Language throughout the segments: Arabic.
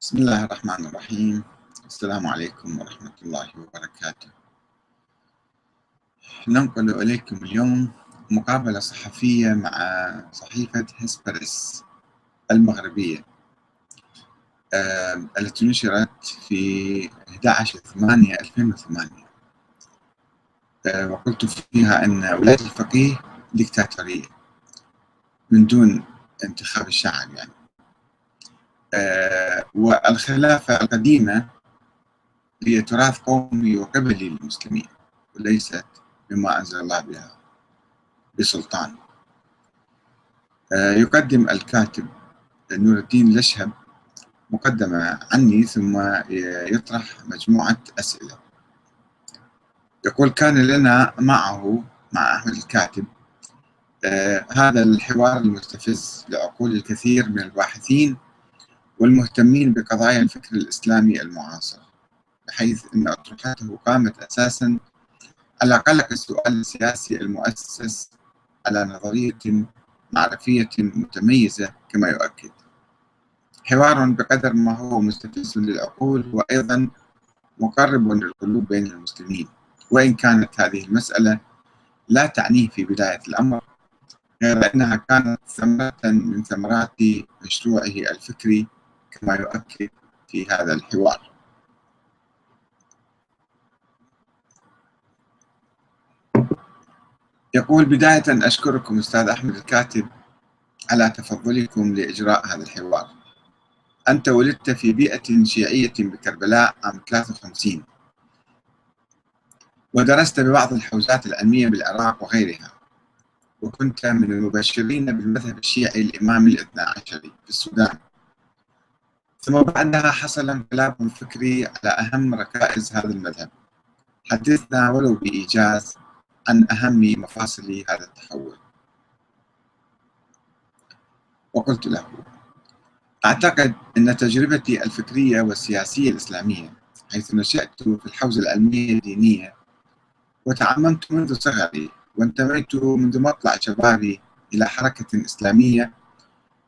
بسم الله الرحمن الرحيم. السلام عليكم ورحمة الله وبركاته. ننقل إليكم اليوم مقابلة صحفية مع صحيفة هسبرس المغربية. التي نشرت في 11/8/2008 وقلت فيها أن ولاية الفقيه ديكتاتورية من دون انتخاب الشعب يعني. والخلافة القديمة هي تراث قومي وقبلي للمسلمين وليست بما أنزل الله بها بسلطان. آه يقدم الكاتب نور الدين الأشهب مقدمة عني ثم يطرح مجموعة أسئلة. يقول كان لنا معه مع أحمد الكاتب آه هذا الحوار المستفز لعقول الكثير من الباحثين والمهتمين بقضايا الفكر الإسلامي المعاصر بحيث أن أطروحته قامت أساسا على قلق السؤال السياسي المؤسس على نظرية معرفية متميزة كما يؤكد. حوار بقدر ما هو مستفز للعقول وأيضا مقرب للقلوب بين المسلمين وإن كانت هذه المسألة لا تعنيه في بداية الأمر غير أنها كانت ثمرة من ثمرات مشروعه الفكري كما يؤكد في هذا الحوار. يقول بداية أشكركم أستاذ أحمد الكاتب على تفضلكم لإجراء هذا الحوار. أنت ولدت في بيئة شيعية بكربلاء عام 53 ودرست ببعض الحوزات العلمية بالعراق وغيرها. وكنت من المبشرين بالمذهب الشيعي الإمامي الاثنى عشري في السودان. ثم بعدها حصل انقلاب فكري على أهم ركائز هذا المذهب. حدثنا ولو بإيجاز عن أهم مفاصل هذا التحول. وقلت له أعتقد أن تجربتي الفكرية والسياسية الإسلامية حيث نشأت في الحوزة العلمية الدينية وتعممت منذ صغري وانتميت منذ مطلع شبابي إلى حركة إسلامية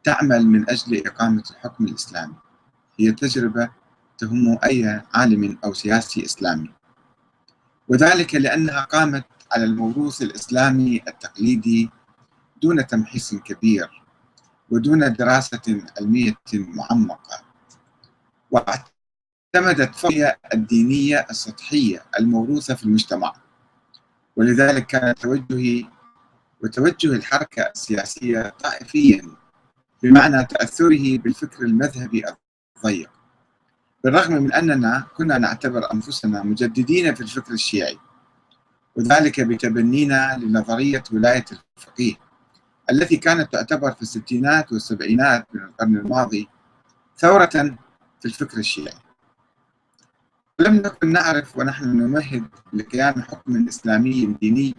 تعمل من أجل إقامة الحكم الإسلامي هي تجربة تهم أي عالم أو سياسي إسلامي. وذلك لأنها قامت على الموروث الإسلامي التقليدي دون تمحيص كبير ودون دراسة علمية معمقة. واعتمدت فهي الدينية السطحية الموروثة في المجتمع. ولذلك كان توجهي وتوجه الحركة السياسية طائفيا بمعنى تأثره بالفكر المذهبي الضيق بالرغم من أننا كنا نعتبر أنفسنا مجددين في الفكر الشيعي وذلك بتبنينا لنظرية ولاية الفقيه التي كانت تعتبر في الستينات والسبعينات من القرن الماضي ثورة في الفكر الشيعي. لم نكن نعرف ونحن نمهد لقيام حكم إسلامي ديني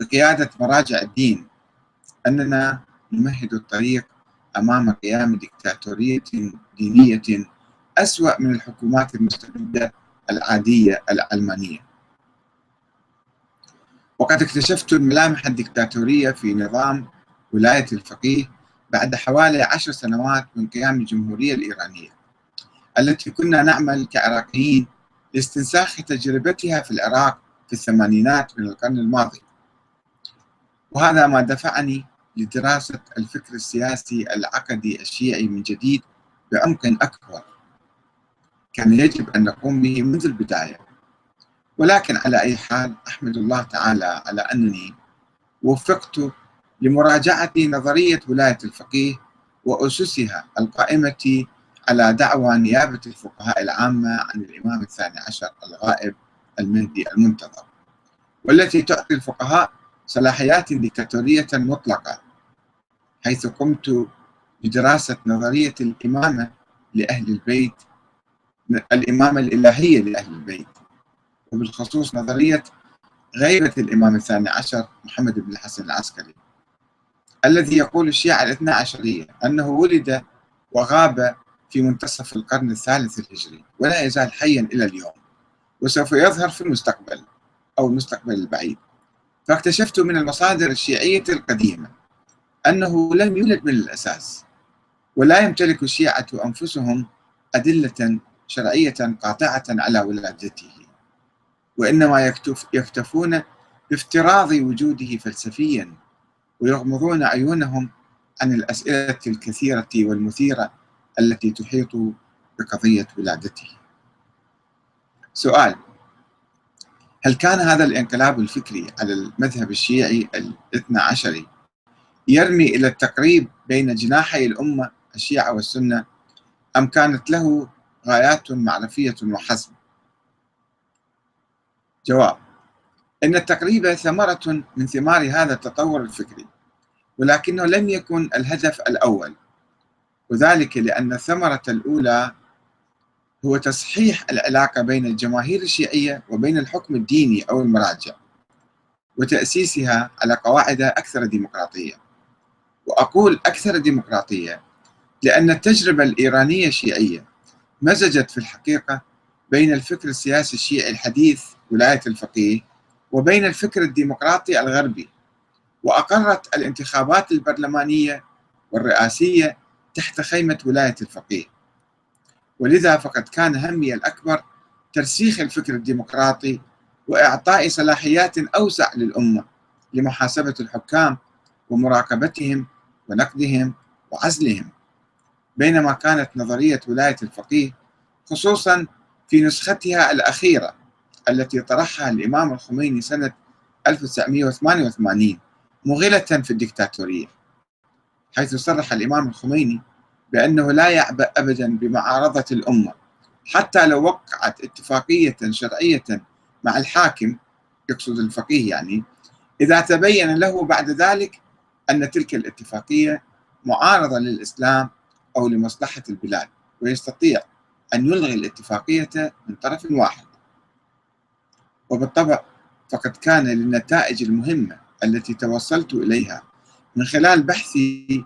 بقيادة مراجع الدين أننا نمهد الطريق أمام قيام ديكتاتورية دينية أسوأ من الحكومات المستبدة العادية العلمانية وقد اكتشفت الملامح الدكتاتورية في نظام ولاية الفقيه بعد حوالي عشر سنوات من قيام الجمهورية الإيرانية التي كنا نعمل كعراقيين لاستنساخ تجربتها في العراق في الثمانينات من القرن الماضي. وهذا ما دفعني لدراسة الفكر السياسي العقدي الشيعي من جديد بعمق أكبر. كان يجب أن نقوم به منذ البداية. ولكن على أي حال أحمد الله تعالى على أنني وفقت لمراجعة نظرية ولاية الفقيه وأسسها القائمة على دعوى نيابة الفقهاء العامة عن الإمام الثاني عشر الغائب المهدي المنتظر والتي تعطي الفقهاء صلاحيات ديكتاتورية مطلقة. حيث قمت بدراسة نظرية الإمامة لأهل البيت الإمامة الإلهية لأهل البيت. وبالخصوص نظرية غيبة الإمام الثاني عشر محمد بن الحسن العسكري الذي يقول الشيعة الاثنى عشرية أنه ولد وغاب في منتصف القرن الثالث الهجري ولا يزال حيا إلى اليوم وسوف يظهر في المستقبل أو المستقبل البعيد. فاكتشفت من المصادر الشيعية القديمة أنه لم يولد من الأساس ولا يمتلك الشيعة أنفسهم أدلة شرعية قاطعة على ولادته وإنما يكتف يكتفون بافتراض وجوده فلسفيا ويغمضون عيونهم عن الأسئلة الكثيرة والمثيرة التي تحيط بقضية ولادته. سؤال هل كان هذا الانقلاب الفكري على المذهب الشيعي الاثنى عشري يرمي إلى التقريب بين جناحي الأمة الشيعة والسنة أم كانت له غايات معرفية وحسب جواب إن التقريب ثمرة من ثمار هذا التطور الفكري ولكنه لم يكن الهدف الأول وذلك لأن الثمرة الأولى هو تصحيح العلاقة بين الجماهير الشيعية وبين الحكم الديني أو المراجع وتأسيسها على قواعد أكثر ديمقراطية. وأقول أكثر ديمقراطية لأن التجربة الإيرانية الشيعية مزجت في الحقيقة بين الفكر السياسي الشيعي الحديث ولاية الفقيه وبين الفكر الديمقراطي الغربي وأقرت الانتخابات البرلمانية والرئاسية تحت خيمة ولاية الفقيه. ولذا فقد كان همي الأكبر ترسيخ الفكر الديمقراطي وإعطاء صلاحيات أوسع للأمة لمحاسبة الحكام ومراقبتهم ونقدهم وعزلهم. بينما كانت نظرية ولاية الفقيه خصوصا في نسختها الأخيرة التي طرحها الإمام الخميني سنة 1988 مغلة في الدكتاتورية حيث صرح الإمام الخميني بأنه لا يعبأ أبدا بمعارضة الأمة حتى لو وقعت اتفاقية شرعية مع الحاكم يقصد الفقيه يعني إذا تبين له بعد ذلك أن تلك الاتفاقية معارضة للإسلام أو لمصلحة البلاد ويستطيع أن يلغي الاتفاقية من طرف واحد. وبالطبع فقد كان للنتائج المهمة التي توصلت إليها من خلال بحثي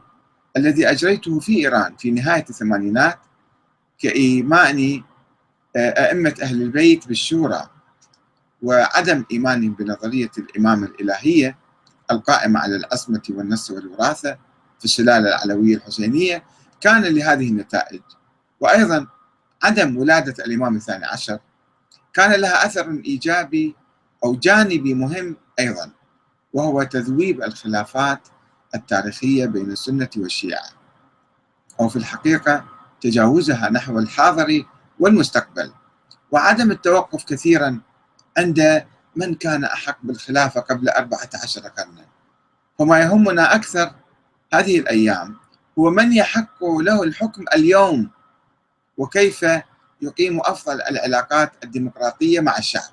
الذي أجريته في إيران في نهاية الثمانينات كإيمان آه، أئمة أهل البيت بالشورى وعدم إيمانهم بنظرية الإمامة الإلهية القائمة على العصمة والنص والوراثة في السلالة العلوية الحسينية كان لهذه النتائج. وأيضا عدم ولادة الإمام الثاني عشر كان لها أثر إيجابي أو جانبي مهم أيضا وهو تذويب الخلافات التاريخية بين السنة والشيعة. أو في الحقيقة تجاوزها نحو الحاضر والمستقبل. وعدم التوقف كثيرا عند من كان أحق بالخلافة قبل أربعة عشر قرنا؟ وما يهمنا أكثر هذه الأيام. هو من يحق له الحكم اليوم؟ وكيف يقيم أفضل العلاقات الديمقراطية مع الشعب؟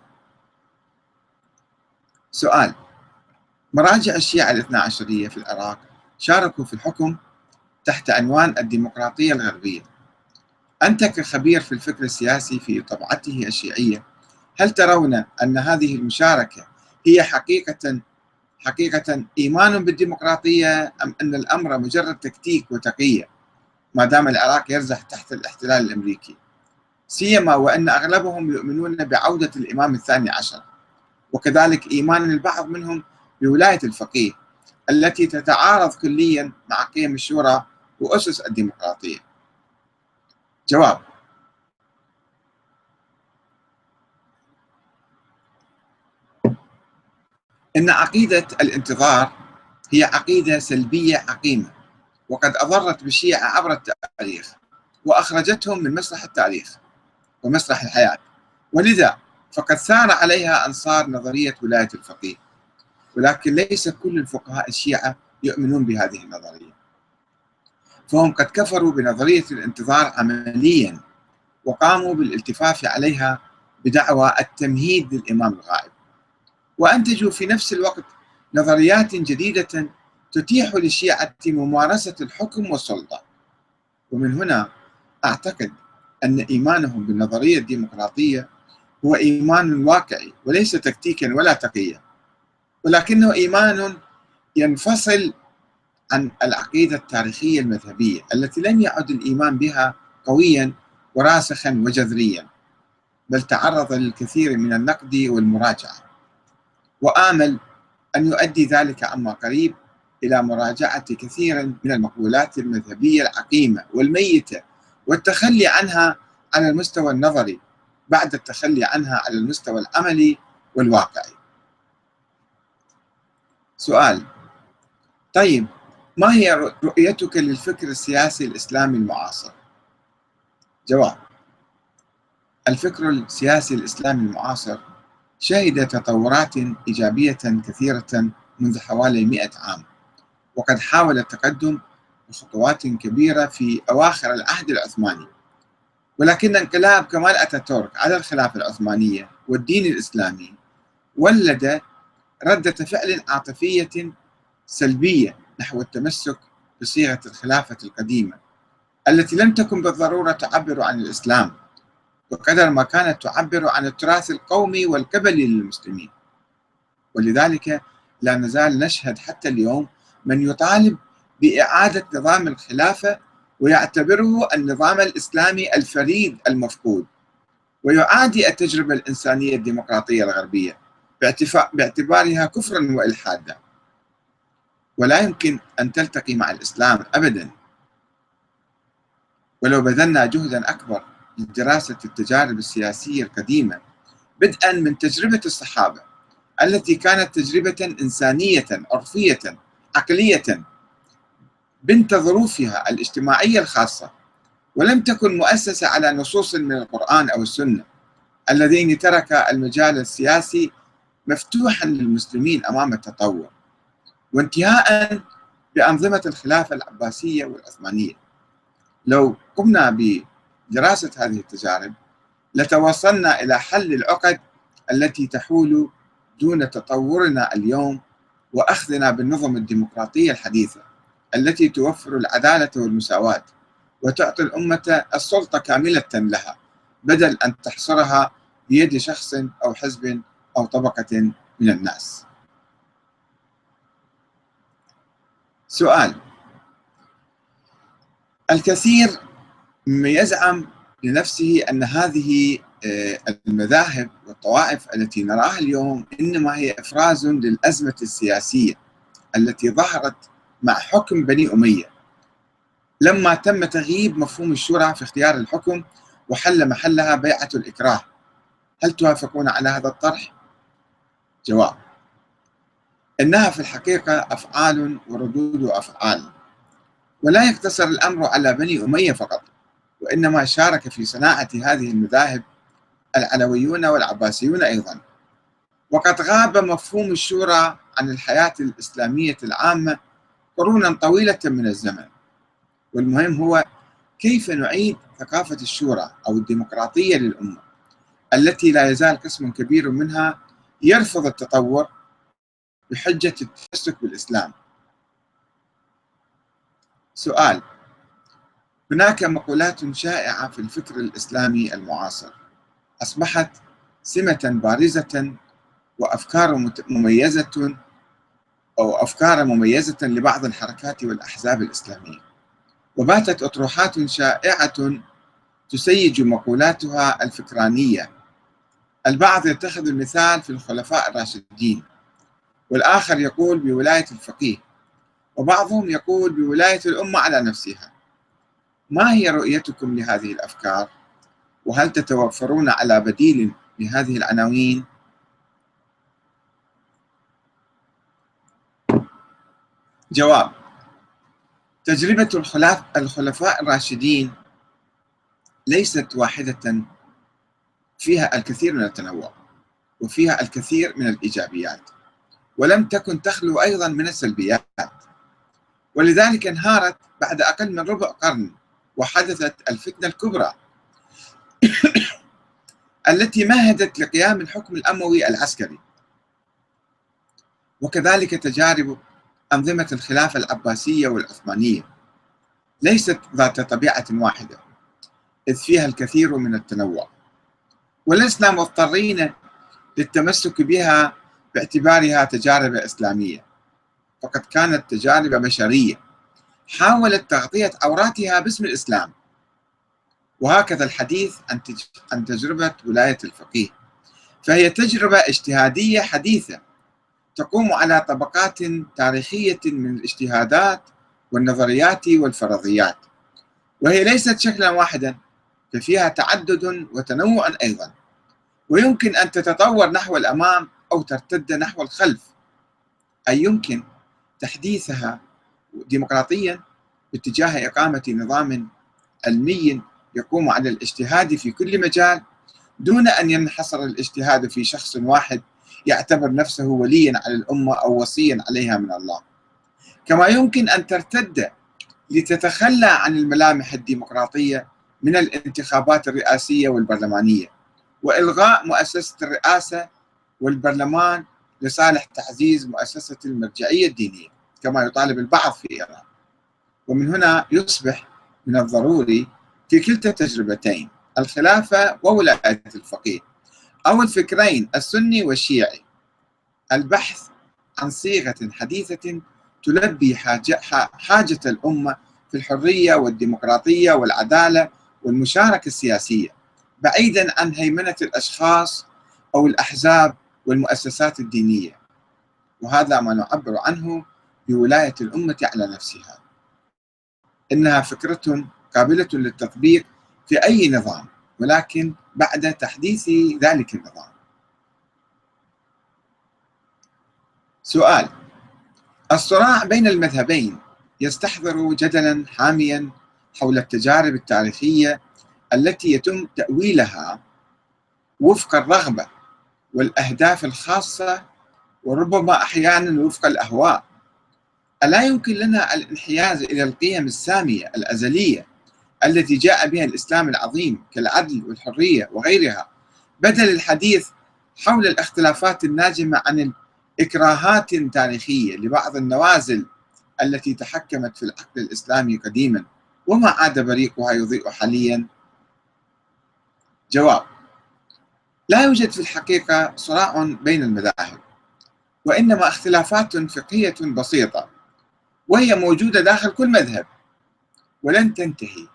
سؤال. مراجع الشيعة الاثنى عشرية في العراق شاركوا في الحكم تحت عنوان الديمقراطية الغربية. أنت كخبير في الفكر السياسي في طبعته الشيعية هل ترون أن هذه المشاركة هي حقيقة حقيقة إيمان بالديمقراطية أم أن الأمر مجرد تكتيك وتقية ما دام العراق يرزح تحت الاحتلال الأمريكي؟ سيما وأن أغلبهم يؤمنون بعودة الإمام الثاني عشر وكذلك إيمان البعض منهم بولاية الفقيه التي تتعارض كليا مع قيم الشورى وأسس الديمقراطية. جواب إن عقيدة الانتظار هي عقيدة سلبية عقيمة وقد أضرت بالشيعة عبر التاريخ وأخرجتهم من مسرح التاريخ ومسرح الحياة. ولذا فقد سار عليها أنصار نظرية ولاية الفقيه ولكن ليس كل الفقهاء الشيعة يؤمنون بهذه النظرية. فهم قد كفروا بنظرية الانتظار عمليا وقاموا بالالتفاف عليها بدعوى التمهيد للإمام الغائب. وأنتجوا في نفس الوقت نظريات جديدة تتيح للشيعة ممارسة الحكم والسلطة. ومن هنا أعتقد أن إيمانهم بالنظرية الديمقراطية هو إيمان واقعي وليس تكتيكا ولا تقية ولكنه إيمان ينفصل عن العقيدة التاريخية المذهبية التي لم يعد الإيمان بها قويا وراسخا وجذريا بل تعرض للكثير من النقد والمراجعة. وآمل أن يؤدي ذلك عما قريب إلى مراجعة كثير من المقولات المذهبية العقيمة والميتة والتخلي عنها على المستوى النظري بعد التخلي عنها على المستوى العملي والواقعي. سؤال. طيب ما هي رؤيتك للفكر السياسي الإسلامي المعاصر؟ جواب. الفكر السياسي الإسلامي المعاصر شهد تطورات إيجابية كثيرة منذ حوالي مئة عام. وقد حاول التقدم بخطوات كبيرة في أواخر العهد العثماني. ولكن انقلاب كمال أتاتورك على الخلافة العثمانية والدين الإسلامي ولد ردة فعل عاطفية سلبية نحو التمسك بصيغة الخلافة القديمة التي لم تكن بالضرورة تعبر عن الإسلام. بقدر ما كانت تعبر عن التراث القومي والقبلي للمسلمين. ولذلك لا نزال نشهد حتى اليوم من يطالب بإعادة نظام الخلافة ويعتبره النظام الإسلامي الفريد المفقود ويعادي التجربة الإنسانية الديمقراطية الغربية باعتبارها كفرا وإلحادا. ولا يمكن أن تلتقي مع الإسلام أبدا. ولو بذلنا جهدا أكبر لدراسة التجارب السياسية القديمة بدءا من تجربة الصحابة التي كانت تجربة إنسانية عرفية عقلية بنت ظروفها الاجتماعية الخاصة ولم تكن مؤسسة على نصوص من القرآن أو السنة اللذين ترك المجال السياسي مفتوحا للمسلمين أمام التطور وانتهاء بأنظمة الخلافة العباسية والعثمانية. لو قمنا بدراسة هذه التجارب لتوصلنا إلى حل العقد التي تحول دون تطورنا اليوم وأخذنا بالنظم الديمقراطية الحديثة التي توفر العدالة والمساواة وتعطي الأمة السلطة كاملة لها بدل أن تحصرها بيد شخص أو حزب أو طبقة من الناس. سؤال الكثير مما يزعم لنفسه أن هذه آه، المذاهب والطوائف التي نراها اليوم إنما هي إفراز للأزمة السياسية التي ظهرت مع حكم بني أمية. لما تم تغييب مفهوم الشورى في اختيار الحكم وحل محلها بيعة الإكراه. هل توافقون على هذا الطرح؟ جواب إنها في الحقيقة أفعال وردود أفعال. ولا يقتصر الأمر على بني أمية فقط. وإنما شارك في صناعة هذه المذاهب العلويون والعباسيون أيضا. وقد غاب مفهوم الشورى عن الحياة الإسلامية العامة قرونا طويلة من الزمن. والمهم هو كيف نعيد ثقافة الشورى أو الديمقراطية للأمة التي لا يزال قسم كبير منها يرفض التطور بحجة التمسك بالإسلام. سؤال هناك مقولات شائعة في الفكر الإسلامي المعاصر. أصبحت سمة بارزة وأفكار مميزة أو أفكار مميزة لبعض الحركات والأحزاب الإسلامية. وباتت أطروحات شائعة تسيج مقولاتها الفكرانية. البعض يتخذ المثال في الخلفاء الراشدين والآخر يقول بولاية الفقيه وبعضهم يقول بولاية الأمة على نفسها. ما هي رؤيتكم لهذه الأفكار؟ وهل تتوفرون على بديل لهذه العناوين؟ جواب تجربة الخلفاء الراشدين ليست واحدة فيها الكثير من التنوع وفيها الكثير من الإيجابيات ولم تكن تخلو أيضا من السلبيات ولذلك انهارت بعد أقل من ربع قرن وحدثت الفتنة الكبرى التي مهدت لقيام الحكم الأموي العسكري. وكذلك تجارب أنظمة الخلافة العباسية والعثمانية. ليست ذات طبيعة واحدة إذ فيها الكثير من التنوع. ولسنا مضطرين للتمسك بها باعتبارها تجارب إسلامية. فقد كانت تجارب بشرية. حاولت تغطية عوراتها باسم الإسلام. وهكذا الحديث عن تجربة ولاية الفقيه. فهي تجربة اجتهادية حديثة تقوم على طبقات تاريخية من الاجتهادات والنظريات والفرضيات. وهي ليست شكلا واحدا ففيها تعدد وتنوع أيضا. ويمكن أن تتطور نحو الأمام أو ترتد نحو الخلف. أي يمكن تحديثها ديمقراطيا باتجاه إقامة نظام علمي يقوم على الاجتهاد في كل مجال دون أن ينحصر الاجتهاد في شخص واحد يعتبر نفسه وليا على الأمة أو وصيا عليها من الله. كما يمكن أن ترتد لتتخلى عن الملامح الديمقراطية من الانتخابات الرئاسية والبرلمانية وإلغاء مؤسسة الرئاسة والبرلمان لصالح تعزيز مؤسسة المرجعية الدينية. كما يطالب البعض في إيران. ومن هنا يصبح من الضروري في كلتا التجربتين الخلافة وولاية الفقيه أو الفكرين السني والشيعي. البحث عن صيغة حديثة تلبي حاجة, حاجة الأمة في الحرية والديمقراطية والعدالة والمشاركة السياسية بعيدا عن هيمنة الأشخاص أو الأحزاب والمؤسسات الدينية. وهذا ما نعبر عنه بولاية الأمة على نفسها. إنها فكرة قابلة للتطبيق في أي نظام ولكن بعد تحديث ذلك النظام. سؤال الصراع بين المذهبين يستحضر جدلا حاميا حول التجارب التاريخية التي يتم تأويلها وفق الرغبة والأهداف الخاصة وربما أحيانا وفق الأهواء. ألا يمكن لنا الانحياز إلى القيم السامية الأزلية التي جاء بها الإسلام العظيم كالعدل والحرية وغيرها؟ بدل الحديث حول الاختلافات الناجمة عن اكراهات تاريخيه لبعض النوازل التي تحكمت في العقل الإسلامي قديما وما عاد بريقها يضيء حاليا؟ جواب لا يوجد في الحقيقة صراع بين المذاهب وإنما اختلافات فقهية بسيطة وهي موجودة داخل كل مذهب. ولن تنتهي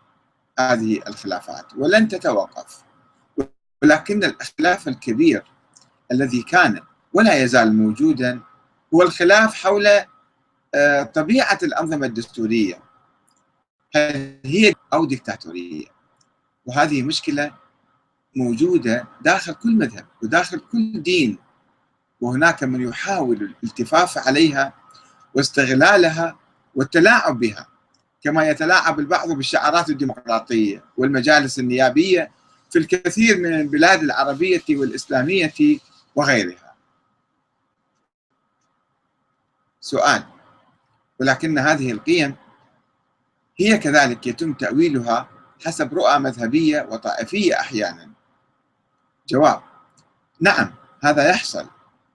هذه الخلافات ولن تتوقف. ولكن الاختلاف الكبير الذي كان ولا يزال موجودا هو الخلاف حول آه، طبيعة الأنظمة الدستورية. هل هي أو ديكتاتورية؟ وهذه مشكلة موجودة داخل كل مذهب وداخل كل دين. وهناك من يحاول الالتفاف عليها واستغلالها والتلاعب بها كما يتلاعب البعض بالشعارات الديمقراطية والمجالس النيابية في الكثير من البلاد العربية والإسلامية وغيرها. سؤال ولكن هذه القيم هي كذلك يتم تأويلها حسب رؤى مذهبية وطائفية أحيانا؟ جواب نعم هذا يحصل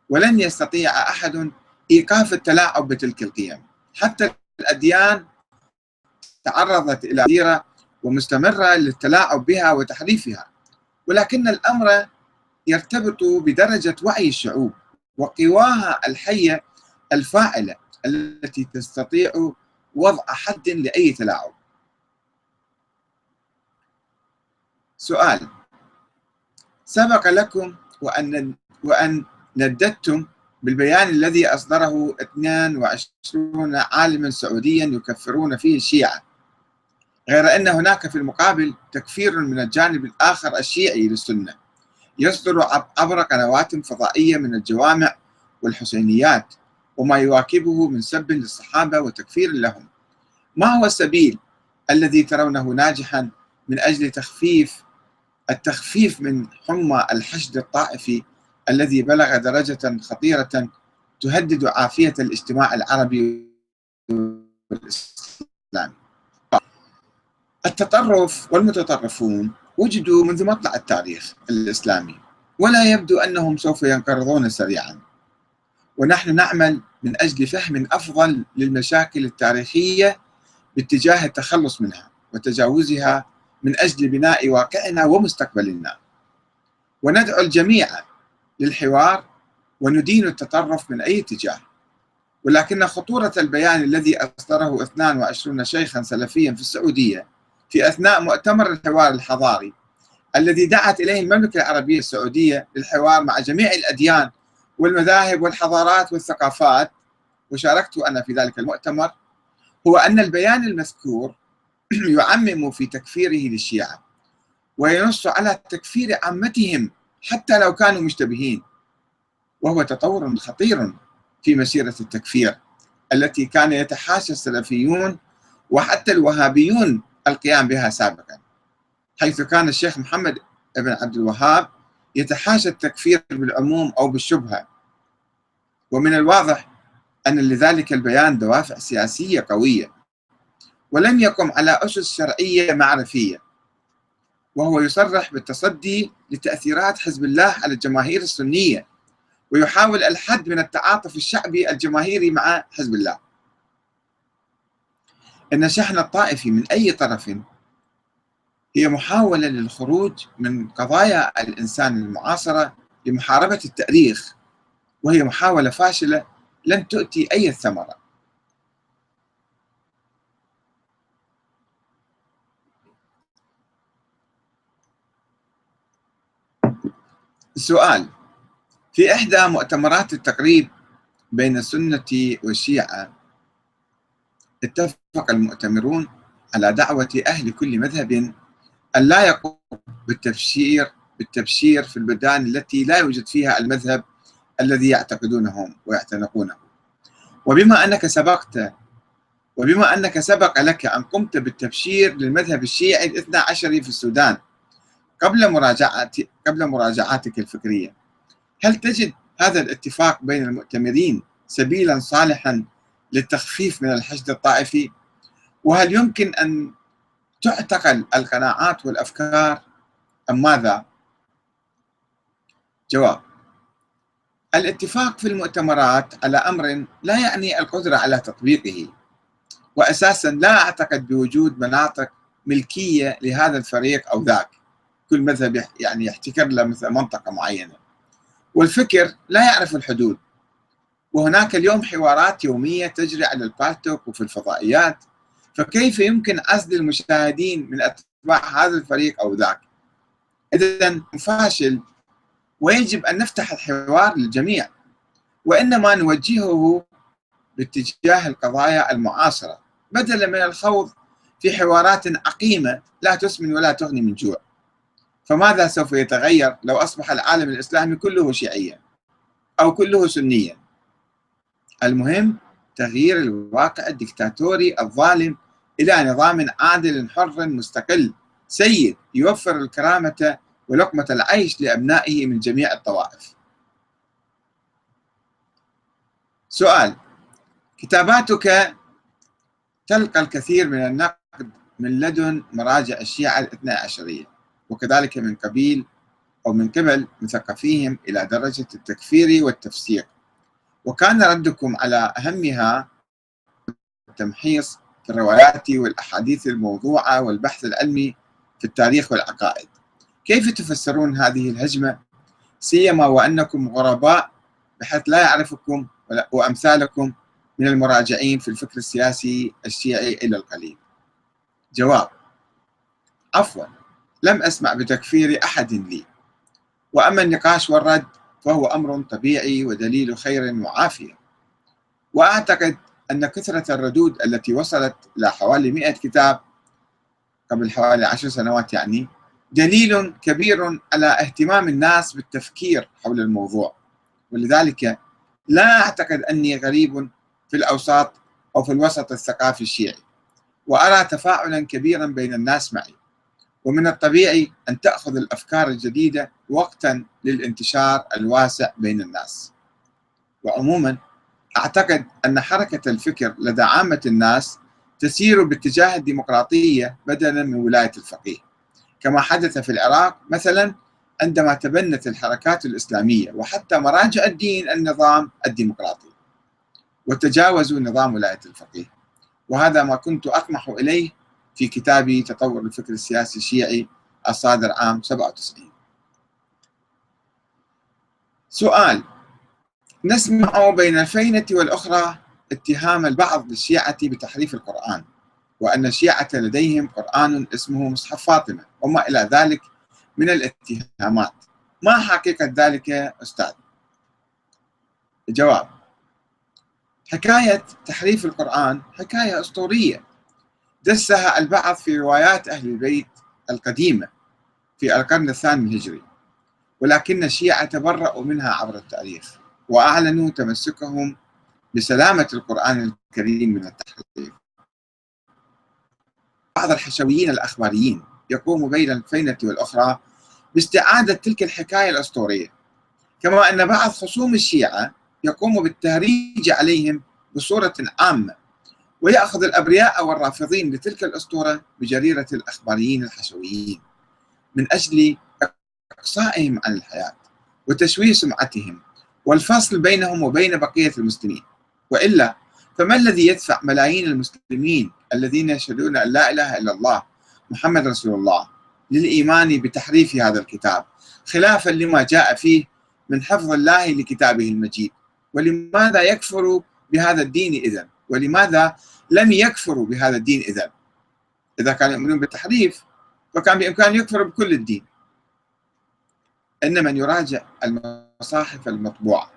ولن يستطيع أحد إيقاف التلاعب بتلك القيم. حتى الأديان تعرضت إلى كثيرة ومستمرة للتلاعب بها وتحريفها. ولكن الأمر يرتبط بدرجة وعي الشعوب وقواها الحية الفاعلة التي تستطيع وضع حد لأي تلاعب. سؤال سبق لكم وأن وأن نددتم بالبيان الذي أصدره 22 عالما سعوديا يكفرون فيه الشيعة غير أن هناك في المقابل تكفير من الجانب الآخر الشيعي للسنة يصدر عبر قنوات فضائية من الجوامع والحسينيات وما يواكبه من سب للصحابة وتكفير لهم. ما هو السبيل الذي ترونه ناجحا من أجل تخفيف التخفيف من حمى الحشد الطائفي الذي بلغ درجة خطيرة تهدد عافية الاجتماع العربي والإسلامي التطرف والمتطرفون وجدوا منذ مطلع التاريخ الإسلامي ولا يبدو أنهم سوف ينقرضون سريعا. ونحن نعمل من أجل فهم أفضل للمشاكل التاريخية باتجاه التخلص منها وتجاوزها من أجل بناء واقعنا ومستقبلنا. وندعو الجميع للحوار وندين التطرف من أي اتجاه. ولكن خطورة البيان الذي أصدره 22 شيخا سلفيا في السعودية في أثناء مؤتمر الحوار الحضاري الذي دعت إليه المملكة العربية السعودية للحوار مع جميع الأديان والمذاهب والحضارات والثقافات وشاركت أنا في ذلك المؤتمر هو أن البيان المذكور يعمم في تكفيره للشيعة وينص على تكفير عامتهم حتى لو كانوا مشتبهين. وهو تطور خطير في مسيرة التكفير التي كان يتحاشى السلفيون وحتى الوهابيون القيام بها سابقا. حيث كان الشيخ محمد بن عبد الوهاب يتحاشى التكفير بالعموم أو بالشبهة. ومن الواضح أن لذلك البيان دوافع سياسية قوية ولم يقم على أسس شرعية معرفية. وهو يصرح بالتصدي لتأثيرات حزب الله على الجماهير السنية ويحاول الحد من التعاطف الشعبي الجماهيري مع حزب الله. أن شحن الطائفي من أي طرف هي محاولة للخروج من قضايا الإنسان المعاصرة لمحاربة التأريخ وهي محاولة فاشلة لن تؤتي أي ثمرة السؤال في إحدى مؤتمرات التقريب بين السنة والشيعة اتفق المؤتمرون على دعوة أهل كل مذهب أن لا يقوم بالتبشير بالتبشير في البلدان التي لا يوجد فيها المذهب الذي يعتقدونه ويعتنقونه. وبما أنك سبقت وبما أنك سبق لك أن قمت بالتبشير للمذهب الشيعي الاثنى عشري في السودان قبل مراجعة قبل مراجعاتك الفكرية هل تجد هذا الاتفاق بين المؤتمرين سبيلا صالحا للتخفيف من الحشد الطائفي؟ وهل يمكن أن تعتقل القناعات والأفكار؟ أم ماذا؟ جواب الاتفاق في المؤتمرات على أمر لا يعني القدرة على تطبيقه وأساسا لا أعتقد بوجود مناطق ملكية لهذا الفريق أو ذاك. كل مذهب يعني يحتكر له مثل منطقة معينة. والفكر لا يعرف الحدود. وهناك اليوم حوارات يومية تجري على البالتوك وفي الفضائيات. فكيف يمكن عزل المشاهدين من أتباع هذا الفريق أو ذاك؟ إذا فاشل ويجب أن نفتح الحوار للجميع. وإنما نوجهه باتجاه القضايا المعاصرة. بدلا من الخوض في حوارات عقيمة لا تسمن ولا تغني من جوع. فماذا سوف يتغير لو أصبح العالم الإسلامي كله شيعيا أو كله سنيا؟ المهم تغيير الواقع الدكتاتوري الظالم إلى نظام عادل حر مستقل سيد يوفر الكرامة ولقمة العيش لأبنائه من جميع الطوائف. سؤال كتاباتك تلقى الكثير من النقد من لدن مراجع الشيعة الاثنى عشرية. وكذلك من قبيل أو من قبل مثقفيهم إلى درجة التكفير والتفسير وكان ردكم على أهمها التمحيص في الروايات والأحاديث الموضوعة والبحث العلمي في التاريخ والعقائد. كيف تفسرون هذه الهجمة؟ سيما وأنكم غرباء بحيث لا يعرفكم وأمثالكم من المراجعين في الفكر السياسي الشيعي إلى القليل. جواب عفوا. لم أسمع بتكفير أحد لي. وأما النقاش والرد فهو أمر طبيعي ودليل خير وعافية. وأعتقد أن كثرة الردود التي وصلت إلى حوالي 100 كتاب قبل حوالي عشر سنوات يعني دليل كبير على اهتمام الناس بالتفكير حول الموضوع. ولذلك لا أعتقد أني غريب في الأوساط أو في الوسط الثقافي الشيعي. وأرى تفاعلا كبيرا بين الناس معي. ومن الطبيعي أن تأخذ الأفكار الجديدة وقتا للانتشار الواسع بين الناس. وعموما أعتقد أن حركة الفكر لدى عامة الناس تسير باتجاه الديمقراطية بدلا من ولاية الفقيه. كما حدث في العراق مثلا عندما تبنت الحركات الإسلامية وحتى مراجع الدين النظام الديمقراطي. وتجاوزوا نظام ولاية الفقيه. وهذا ما كنت أطمح إليه في كتابي تطور الفكر السياسي الشيعي الصادر عام 97 سؤال نسمع بين الفينة والأخرى اتهام البعض للشيعة بتحريف القرآن وأن الشيعة لديهم قرآن اسمه مصحف فاطمة وما إلى ذلك من الاتهامات. ما حقيقة ذلك أستاذ؟ جواب حكاية تحريف القرآن حكاية أسطورية. دسها البعض في روايات أهل البيت القديمة في القرن الثاني الهجري ولكن الشيعة تبرأوا منها عبر التاريخ وأعلنوا تمسكهم بسلامة القرآن الكريم من التحريف. بعض الحشويين الأخباريين يقوم بين الفينة والأخرى باستعادة تلك الحكاية الأسطورية كما أن بعض خصوم الشيعة يقوم بالتهريج عليهم بصورة عامة. ويأخذ الأبرياء والرافضين لتلك الأسطورة بجريرة الأخباريين الحشويين من أجل إقصائهم عن الحياة وتشويه سمعتهم والفصل بينهم وبين بقية المسلمين. وإلا فما الذي يدفع ملايين المسلمين الذين يشهدون أن لا إله إلا الله محمد رسول الله للإيمان بتحريف هذا الكتاب خلافا لما جاء فيه من حفظ الله لكتابه المجيد؟ ولماذا يكفروا بهذا الدين إذا ولماذا لم يكفروا بهذا الدين إذا إذا كانوا يؤمنون بالتحريف فكان بإمكانه يكفر بكل الدين. إن من يراجع المصاحف المطبوعة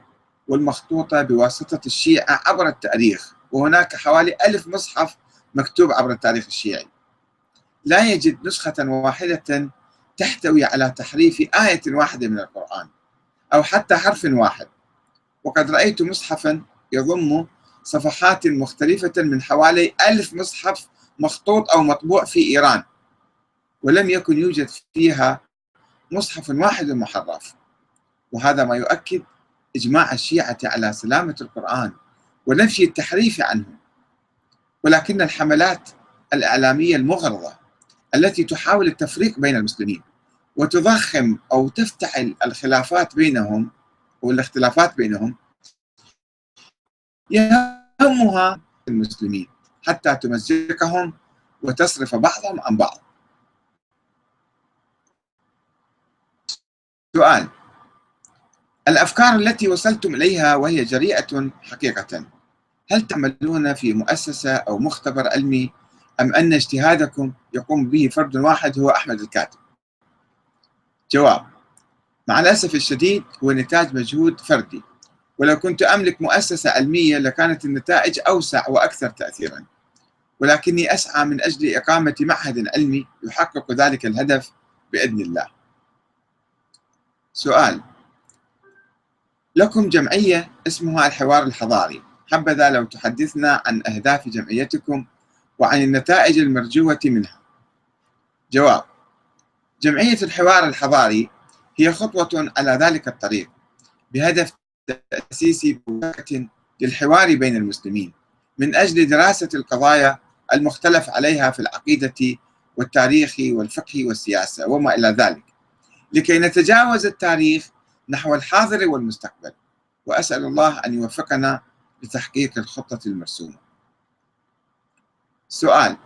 والمخطوطة بواسطة الشيعة عبر التاريخ وهناك حوالي ألف مصحف مكتوب عبر التاريخ الشيعي. لا يجد نسخة واحدة تحتوي على تحريف آية واحدة من القرآن أو حتى حرف واحد. وقد رأيت مصحفا يضم صفحات مختلفة من حوالي ألف مصحف مخطوط أو مطبوع في إيران ولم يكن يوجد فيها مصحف واحد محرف. وهذا ما يؤكد إجماع الشيعة على سلامة القرآن ونفي التحريف عنه. ولكن الحملات الإعلامية المغرضة التي تحاول التفريق بين المسلمين وتضخم أو تفتعل الخلافات بينهم والاختلافات بينهم يهمها المسلمين حتى تمزقهم وتصرف بعضهم عن بعض. سؤال. الأفكار التي وصلتم إليها وهي جريئة حقيقة. هل تعملون في مؤسسة أو مختبر علمي أم أن اجتهادكم يقوم به فرد واحد هو أحمد الكاتب؟ جواب. مع الأسف الشديد هو نتاج مجهود فردي. ولو كنت أملك مؤسسة علمية لكانت النتائج أوسع وأكثر تأثيرا. ولكني أسعى من أجل إقامة معهد علمي يحقق ذلك الهدف بإذن الله. سؤال. لكم جمعية اسمها الحوار الحضاري. حبذا لو تحدثنا عن أهداف جمعيتكم وعن النتائج المرجوة منها. جواب. جمعية الحوار الحضاري هي خطوة على ذلك الطريق. بهدف تأسيس بوابة للحوار بين المسلمين من أجل دراسة القضايا المختلف عليها في العقيدة والتاريخ والفقه والسياسة وما إلى ذلك. لكي نتجاوز التاريخ نحو الحاضر والمستقبل وأسأل الله أن يوفقنا لتحقيق الخطة المرسومة. سؤال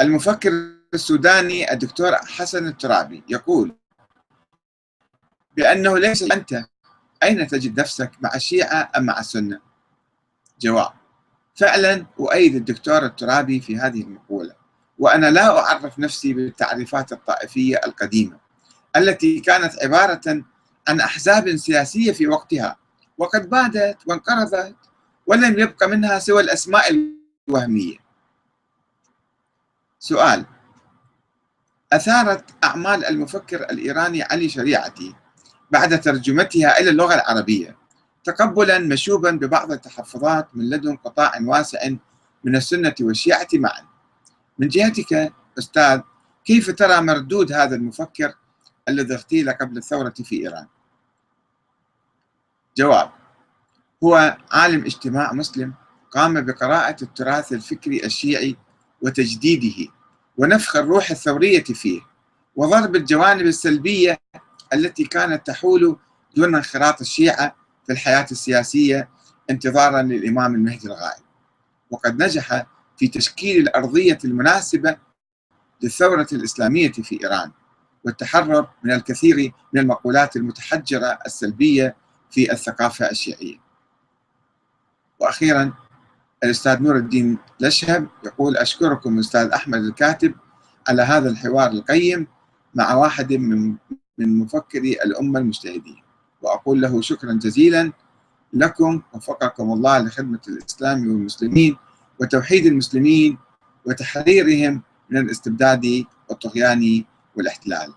المفكر السوداني الدكتور حسن الترابي يقول بأنه ليس أنت أين تجد نفسك مع الشيعة أم مع السنة؟ جواب فعلا أؤيد الدكتور الترابي في هذه المقولة وأنا لا أعرف نفسي بالتعريفات الطائفية القديمة التي كانت عبارة عن أحزاب سياسية في وقتها وقد بادت وانقرضت ولم يبق منها سوى الأسماء الوهمية. سؤال أثارت أعمال المفكر الإيراني علي شريعتي بعد ترجمتها إلى اللغة العربية. تقبلا مشوبا ببعض التحفظات من لدن قطاع واسع من السنة والشيعة معا. من جهتك أستاذ كيف ترى مردود هذا المفكر الذي اغتيل قبل الثورة في إيران؟ جواب هو عالم اجتماع مسلم قام بقراءة التراث الفكري الشيعي وتجديده ونفخ الروح الثورية فيه وضرب الجوانب السلبية التي كانت تحول دون انخراط الشيعة في الحياة السياسية انتظارا للإمام المهدي الغائب. وقد نجح في تشكيل الأرضية المناسبة للثورة الإسلامية في إيران والتحرر من الكثير من المقولات المتحجرة السلبية في الثقافة الشيعية. وأخيرا الأستاذ نور الدين لشهب يقول أشكركم أستاذ أحمد الكاتب على هذا الحوار القيم مع واحد من من مفكري الأمة المجتهدين. وأقول له شكرا جزيلا لكم وفقكم الله لخدمة الإسلام والمسلمين وتوحيد المسلمين وتحريرهم من الاستبداد والطغيان والاحتلال.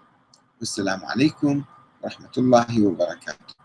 والسلام عليكم ورحمة الله وبركاته.